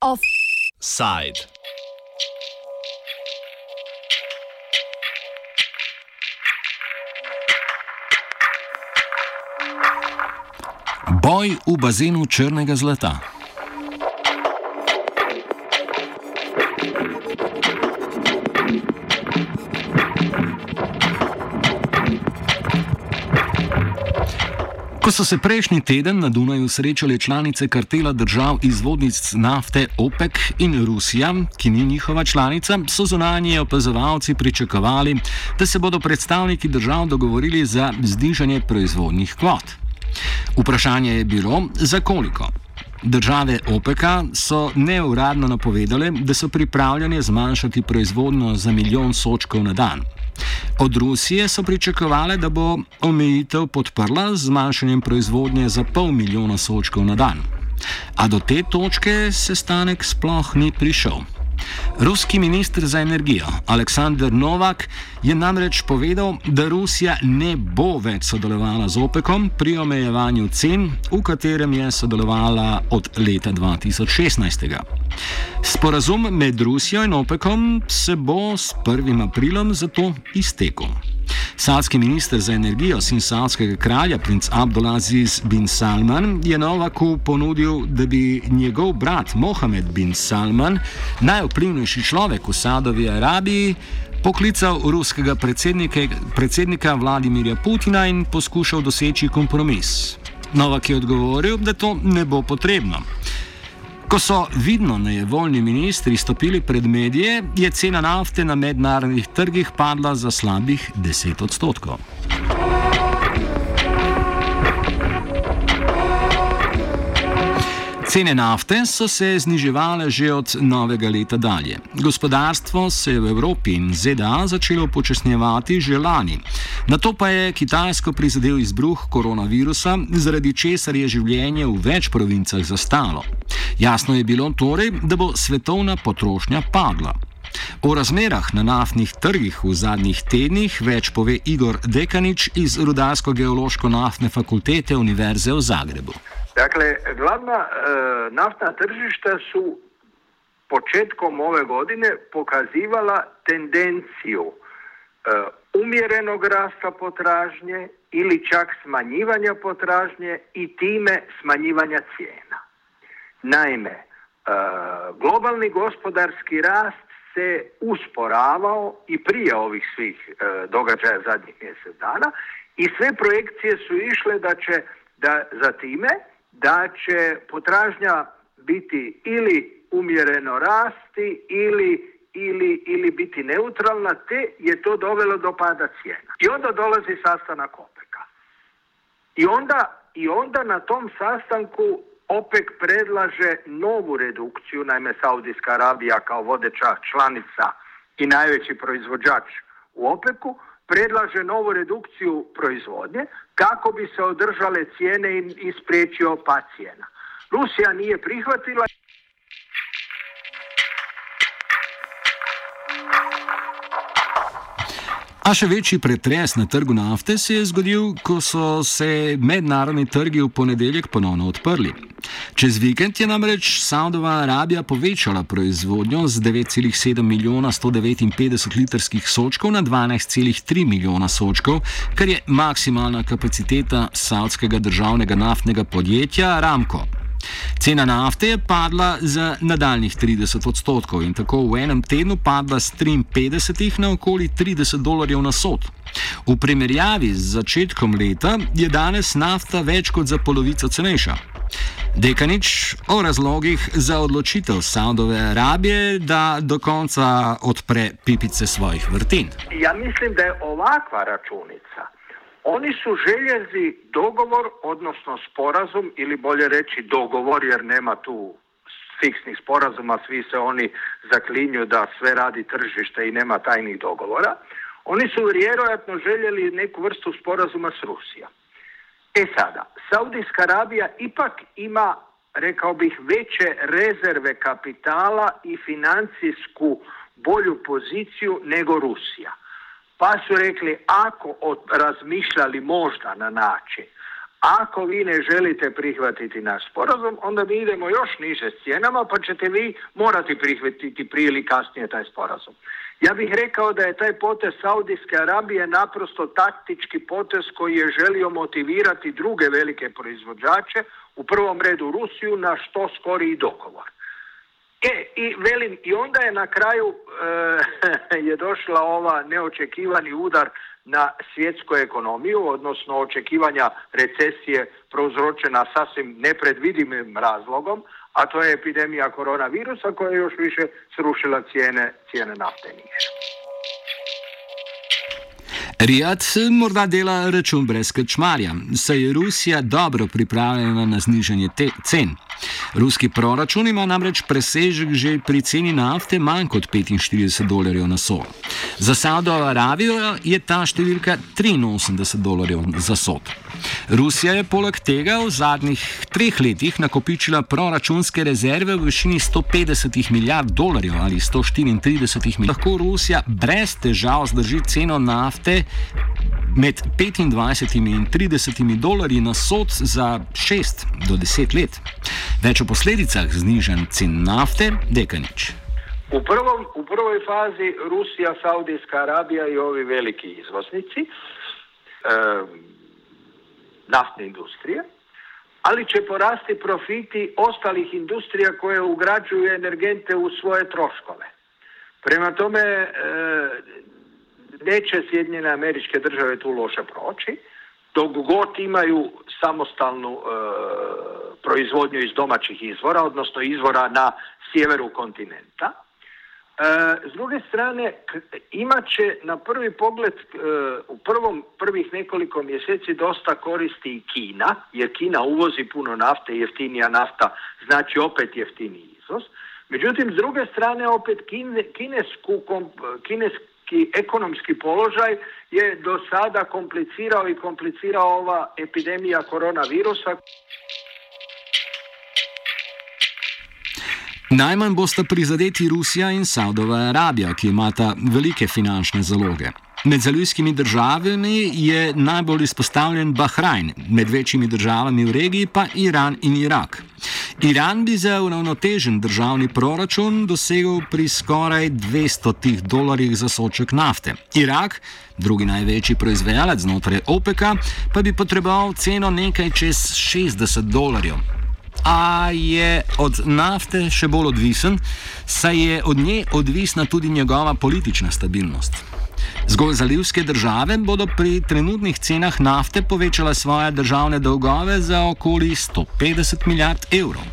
Offside. Boj v bazenu črnega zlata. Ko so se prejšnji teden na Dunaju srečali članice kartela držav izvodnic nafte OPEC in Rusija, ki ni njihova članica, so zunanji opazovalci pričakovali, da se bodo predstavniki držav dogovorili za znižanje proizvodnih kvot. Vprašanje je bilo, za koliko. Države OPEC so neuradno napovedale, da so pripravljene zmanjšati proizvodnjo za milijon sočkov na dan. Od Rusije so pričakovali, da bo omejitev podprla z zmanjšanjem proizvodnje za pol milijona sočkov na dan. A do te točke sestanek sploh ni prišel. Ruski ministr za energijo Aleksandr Novak je namreč povedal, da Rusija ne bo več sodelovala z OPEC-om pri omejevanju cen, v katerem je sodelovala od leta 2016. Sporazum med Rusijo in OPEC-om se bo s 1. aprilom zato iztekel. Saudski minister za energijo sin saudskega kralja, princ Abdulaziz bin Salman, je Novaku ponudil, da bi njegov brat Mohamed bin Salman, najvplivnejši človek v Saudovi Arabiji, poklical ruskega predsednika, predsednika Vladimirja Putina in poskušal doseči kompromis. Novak je odgovoril, da to ne bo potrebno. Ko so vidno nejevoljni ministri stopili pred medije, je cena nafte na mednarodnih trgih padla za slabih 10 odstotkov. Cene nafte so se zniževale že od novega leta dalje. Gospodarstvo se je v Evropi in ZDA začelo počasnjevati že lani. Na to pa je Kitajsko prizadel izbruh koronavirusa, zaradi česar je življenje v več provincah zastalo. Jasno je bilo torej, da bo svetovna potrošnja padla. O razmerah na naftnih trgih v zadnjih tednih več pove Igor Dekanič iz Rudarsko-geološko-naftne fakultete Univerze v Zagrebu. Dakle, glavna e, naftna tržišta su početkom ove godine pokazivala tendenciju e, umjerenog rasta potražnje ili čak smanjivanja potražnje i time smanjivanja cijena. Naime, e, globalni gospodarski rast se usporavao i prije ovih svih e, događaja zadnjih mjesec dana i sve projekcije su išle da će da za time da će potražnja biti ili umjereno rasti ili, ili, ili biti neutralna, te je to dovelo do pada cijena. I onda dolazi sastanak OPEC-a. I onda, I onda na tom sastanku OPEC predlaže novu redukciju, naime Saudijska Arabija kao vodeća članica i najveći proizvođač u OPEC-u, predlaže novu redukciju proizvodnje kako bi se održale cijene i spriječio pad cijena. Rusija nije prihvatila A še večji pretres na trgu nafte se je zgodil, ko so se mednarodni trgi v ponedeljek ponovno odprli. Čez vikend je namreč Saudova Arabija povečala proizvodnjo z 9,7 milijona 159 litrskih sočkov na 12,3 milijona sočkov, kar je maksimalna kapaciteta saudskega državnega naftnega podjetja Ramko. Cena nafte je padla za nadaljnih 30 odstotkov in tako v enem tednu padla z 53 na okoli 30 dolarjev na sod. V primerjavi z začetkom leta je danes nafta več kot za polovico cenejša. Dekanič o razlogih za odločitev Saudove Arabije, da do konca odpre pipice svojih vrtin. Ja, mislim, da je ovakva računica. Oni su željezi dogovor, odnosno sporazum, ili bolje reći dogovor, jer nema tu fiksnih sporazuma, svi se oni zaklinju da sve radi tržište i nema tajnih dogovora. Oni su vjerojatno željeli neku vrstu sporazuma s Rusijom. E sada, Saudijska Arabija ipak ima, rekao bih, veće rezerve kapitala i financijsku bolju poziciju nego Rusija. Pa su rekli ako od, razmišljali možda na način ako vi ne želite prihvatiti naš sporazum, onda mi idemo još niže s cijenama, pa ćete vi morati prihvatiti prije ili kasnije taj sporazum. Ja bih rekao da je taj potez Saudijske Arabije naprosto taktički potez koji je želio motivirati druge velike proizvođače, u prvom redu Rusiju, na što skoriji dogovor. E, i velim, i onda je na kraju e, je došla ova neočekivani udar na svjetsku ekonomiju, odnosno očekivanja recesije prouzročena sasvim nepredvidivim razlogom, a to je epidemija koronavirusa koja je još više srušila cijene, cijene nafte Rijad morda dela račun brez krčmarja, saj je Rusija dobro pripravljena na znižanje te cen. Ruski proračun ima namreč presežek že pri ceni nafte manj kot 45 dolarjev na sol. Za Saudovo Arabijo je ta številka 83 dolarjev za sod. Rusija je poleg tega v zadnjih treh letih nakopičila proračunske rezerve v višini 150 milijard dolarjev ali 134 milijard. Lahko Rusija brez težav zdrži ceno nafte med 25 in 30 dolarji na sod za 6 do 10 let. Več o posledicah znižanj cen nafte, dekanič. U, prvom, u prvoj fazi Rusija, Saudijska Arabija i ovi veliki izvoznici e, naftne industrije, ali će porasti profiti ostalih industrija koje ugrađuju energente u svoje troškove. Prema tome, e, neće Sjedinjene američke države tu loše proći, dok god imaju samostalnu e, proizvodnju iz domaćih izvora, odnosno izvora na sjeveru kontinenta. E, s druge strane, imat će na prvi pogled e, u prvom, prvih nekoliko mjeseci dosta koristi i Kina, jer Kina uvozi puno nafte, jeftinija nafta znači opet jeftiniji izvoz. Međutim, s druge strane, opet kinesku, kineski ekonomski položaj je do sada komplicirao i komplicirao ova epidemija koronavirusa. Najmanj bosta prizadeti Rusija in Saudova Arabija, ki imata velike finančne zaloge. Med zalivskimi državami je najbolj izpostavljen Bahrajn, med večjimi državami v regiji pa Iran in Irak. Iran bi za uravnotežen državni proračun dosegel pri skoraj 200 dolarjih za soček nafte. Irak, drugi največji proizvajalec znotraj OPEC, pa bi potreboval ceno nekaj čez 60 dolarjev a je od nafte še bolj odvisen, saj je od nje odvisna tudi njegova politična stabilnost. Zgolj zalivske države bodo pri trenutnih cenah nafte povečale svoje državne dolgove za okoli 150 milijard evrov.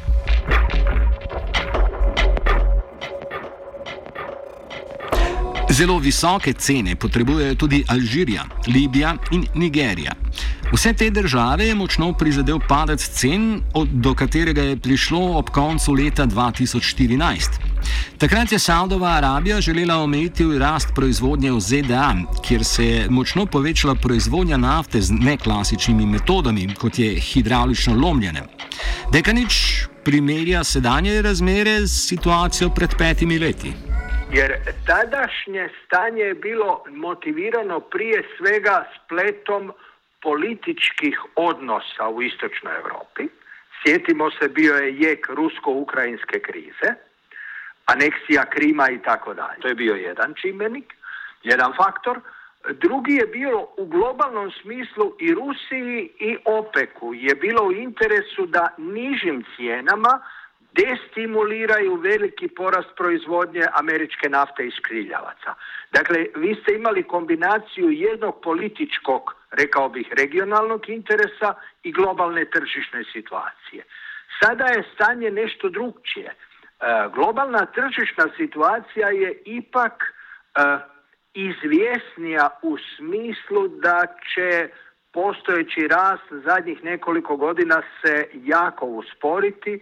Zelo visoke cene potrebujejo tudi Alžirija, Libija in Nigerija. Vse te države je močno prizadel padec cen, do katerega je prišlo ob koncu leta 2014. Takrat je Saudova Arabija želela omejiti rast proizvodnje v ZDA, kjer se je močno povečala proizvodnja nafte z neklasičnimi metodami, kot je hidraulično lomljenje. Dekanič primerja sedanje razmere s situacijo pred petimi leti. Jer tadašnje stanje je bilo motivirano prije svega spletom političkih odnosa u istočnoj Europi. Sjetimo se, bio je jek rusko-ukrajinske krize, aneksija Krima i tako dalje. To je bio jedan čimbenik, jedan faktor. Drugi je bio u globalnom smislu i Rusiji i OPEC-u je bilo u interesu da nižim cijenama destimuliraju veliki porast proizvodnje američke nafte iz škriljavaca. Dakle, vi ste imali kombinaciju jednog političkog, rekao bih, regionalnog interesa i globalne tržišne situacije. Sada je stanje nešto drugčije. E, globalna tržišna situacija je ipak e, izvjesnija u smislu da će postojeći rast zadnjih nekoliko godina se jako usporiti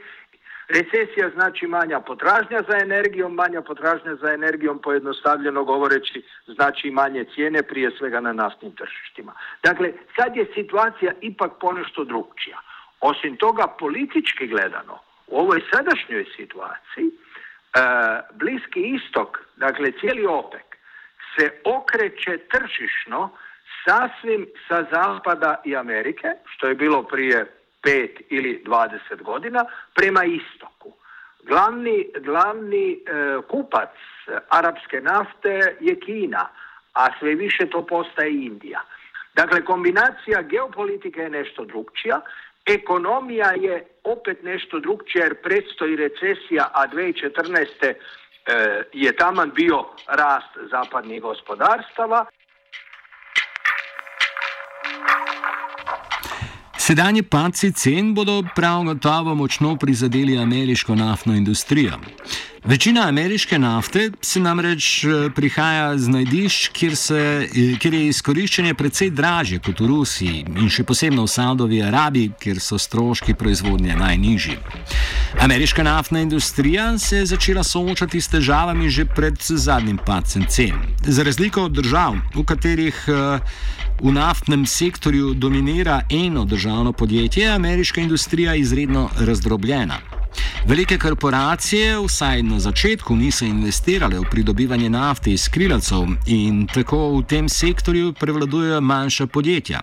Recesija znači manja potražnja za energijom, manja potražnja za energijom pojednostavljeno govoreći znači manje cijene prije svega na naftnim tržištima. Dakle, sad je situacija ipak ponešto drugčija. Osim toga, politički gledano, u ovoj sadašnjoj situaciji, e, Bliski istok, dakle cijeli OPEC, se okreće tržišno sasvim sa zapada i Amerike, što je bilo prije pet ili 20 godina, prema istoku. Glavni, glavni e, kupac arapske nafte je Kina, a sve više to postaje Indija. Dakle, kombinacija geopolitike je nešto drugčija, ekonomija je opet nešto drugčija jer predstoji recesija, a 2014. E, je taman bio rast zapadnih gospodarstava. Sedanji padci cen bodo prav gotovo močno prizadeli ameriško naftno industrijo. Večina ameriške nafte se namreč eh, prihaja z najdišč, kjer, se, eh, kjer je izkoriščanje precej dražje kot v Rusiji in še posebno v Saudovi Arabiji, kjer so stroški proizvodnje najnižji. Ameriška naftna industrija se je začela soočati s težavami že pred zadnjim padcem cen. Za razliko od držav, v katerih uh, v naftnem sektorju dominira eno državno podjetje, je ameriška industrija izredno razdrobljena. Velike korporacije vsaj na začetku niso investirale v pridobivanje nafte iz krilavcev in tako v tem sektorju prevladujejo manjša podjetja.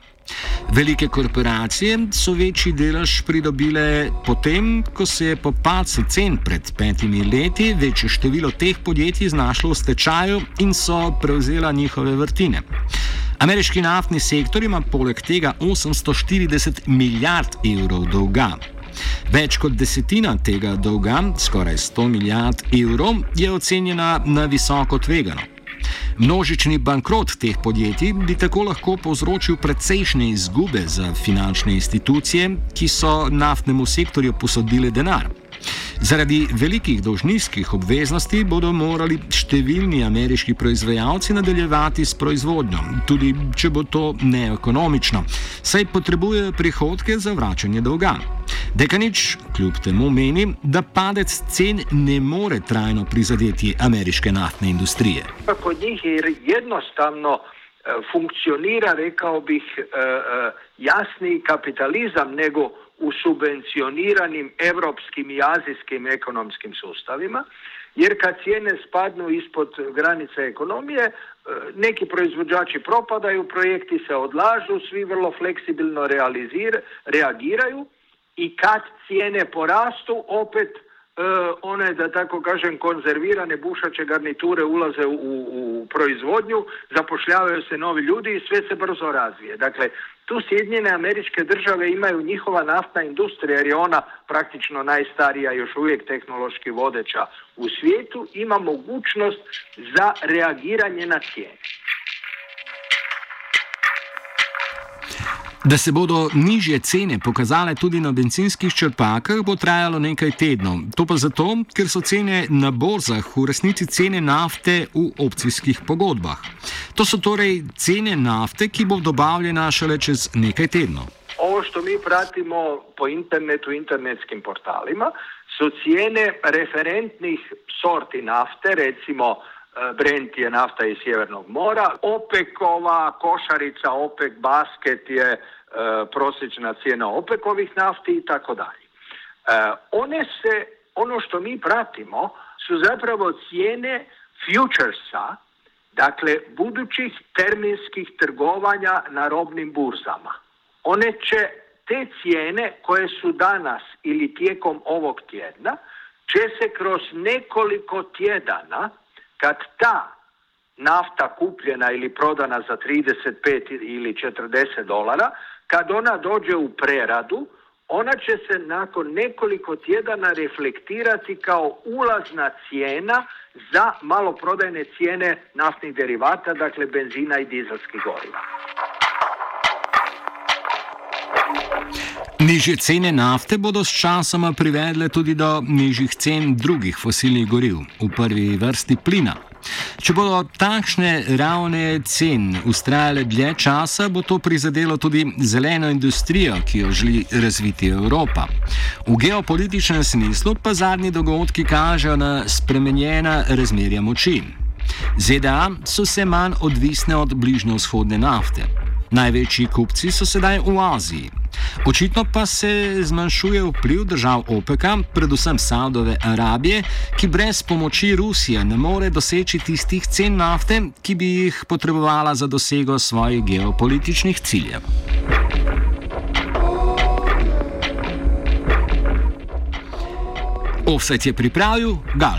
Velike korporacije so večji delež pridobile potem, ko se je po padcu cen pred petimi leti večje število teh podjetij znašlo v stečaju in so prevzela njihove vrtine. Ameriški naftni sektor ima poleg tega 840 milijard evrov dolga. Več kot desetina tega dolga, skoraj 100 milijard evrov, je ocenjena na visoko tvegano. Množični bankrot teh podjetij bi tako lahko povzročil precejšnje izgube za finančne institucije, ki so naftnemu sektorju posodile denar. Zaradi velikih dolžninskih obveznosti bodo morali številni ameriški proizvajalci nadaljevati s proizvodnjo, tudi če bo to neekonomično, saj potrebujejo prihodke za vračanje dolga. Dekanič kljub temu meni, da padec cen ne more trajno prizadeti ameriške naftne industrije. Kod njih je jednostavno eh, funkcionira, rekao bih, eh, eh, jasni kapitalizam nego u subvencioniranim europskim i azijskim ekonomskim sustavima, jer kad cijene spadnu ispod granice ekonomije, e, neki proizvođači propadaju, projekti se odlažu, svi vrlo fleksibilno reagiraju i kad cijene porastu, opet one, da tako kažem, konzervirane bušače garniture ulaze u, u proizvodnju, zapošljavaju se novi ljudi i sve se brzo razvije. Dakle, tu Sjedinjene američke države imaju njihova naftna industrija jer je ona praktično najstarija, još uvijek tehnološki vodeća u svijetu, ima mogućnost za reagiranje na cijene. Da se bodo nižje cene pokazale tudi na benzinskih črpakah, bo trajalo nekaj tednov. To pa zato, ker so cene na borzah v resnici cene nafte v opcijskih pogodbah. To so torej cene nafte, ki bo dobavljena šele čez nekaj tednov. Ovo što mi pratimo po internetu, internetskim portalima, su cijene referentnih sorti nafte, recimo Brent je nafta iz Sjevernog mora. OPEC-ova košarica, OPEC basket je e, prosječna cijena OPEC-ovih nafti i tako dalje. E, one se, ono što mi pratimo su zapravo cijene futuresa, dakle budućih terminskih trgovanja na robnim burzama. One će te cijene koje su danas ili tijekom ovog tjedna će se kroz nekoliko tjedana kad ta nafta kupljena ili prodana za 35 ili 40 dolara, kad ona dođe u preradu, ona će se nakon nekoliko tjedana reflektirati kao ulazna cijena za maloprodajne cijene naftnih derivata, dakle benzina i dizelskih goriva. Nižje cene nafte bodo s časoma privedle tudi do nižjih cen drugih fosilnih goriv, v prvi vrsti plina. Če bodo takšne ravne cen ustrajale dlje časa, bo to prizadelo tudi zeleno industrijo, ki jo želi razviti Evropa. V geopolitičnem smislu pa zadnji dogodki kažejo na spremenjena razmerja moči. ZDA so se manj odvisne od bližnjo vzhodne nafte. Največji kupci so sedaj v Aziji. Očitno pa se zmanjšuje vpliv držav OPEC-a, predvsem Saudove Arabije, ki brez pomoči Rusije ne more doseči tistih cen nafte, ki bi jih potrebovala za dosego svojih geopolitičnih ciljev. Offset je pripravil Gal.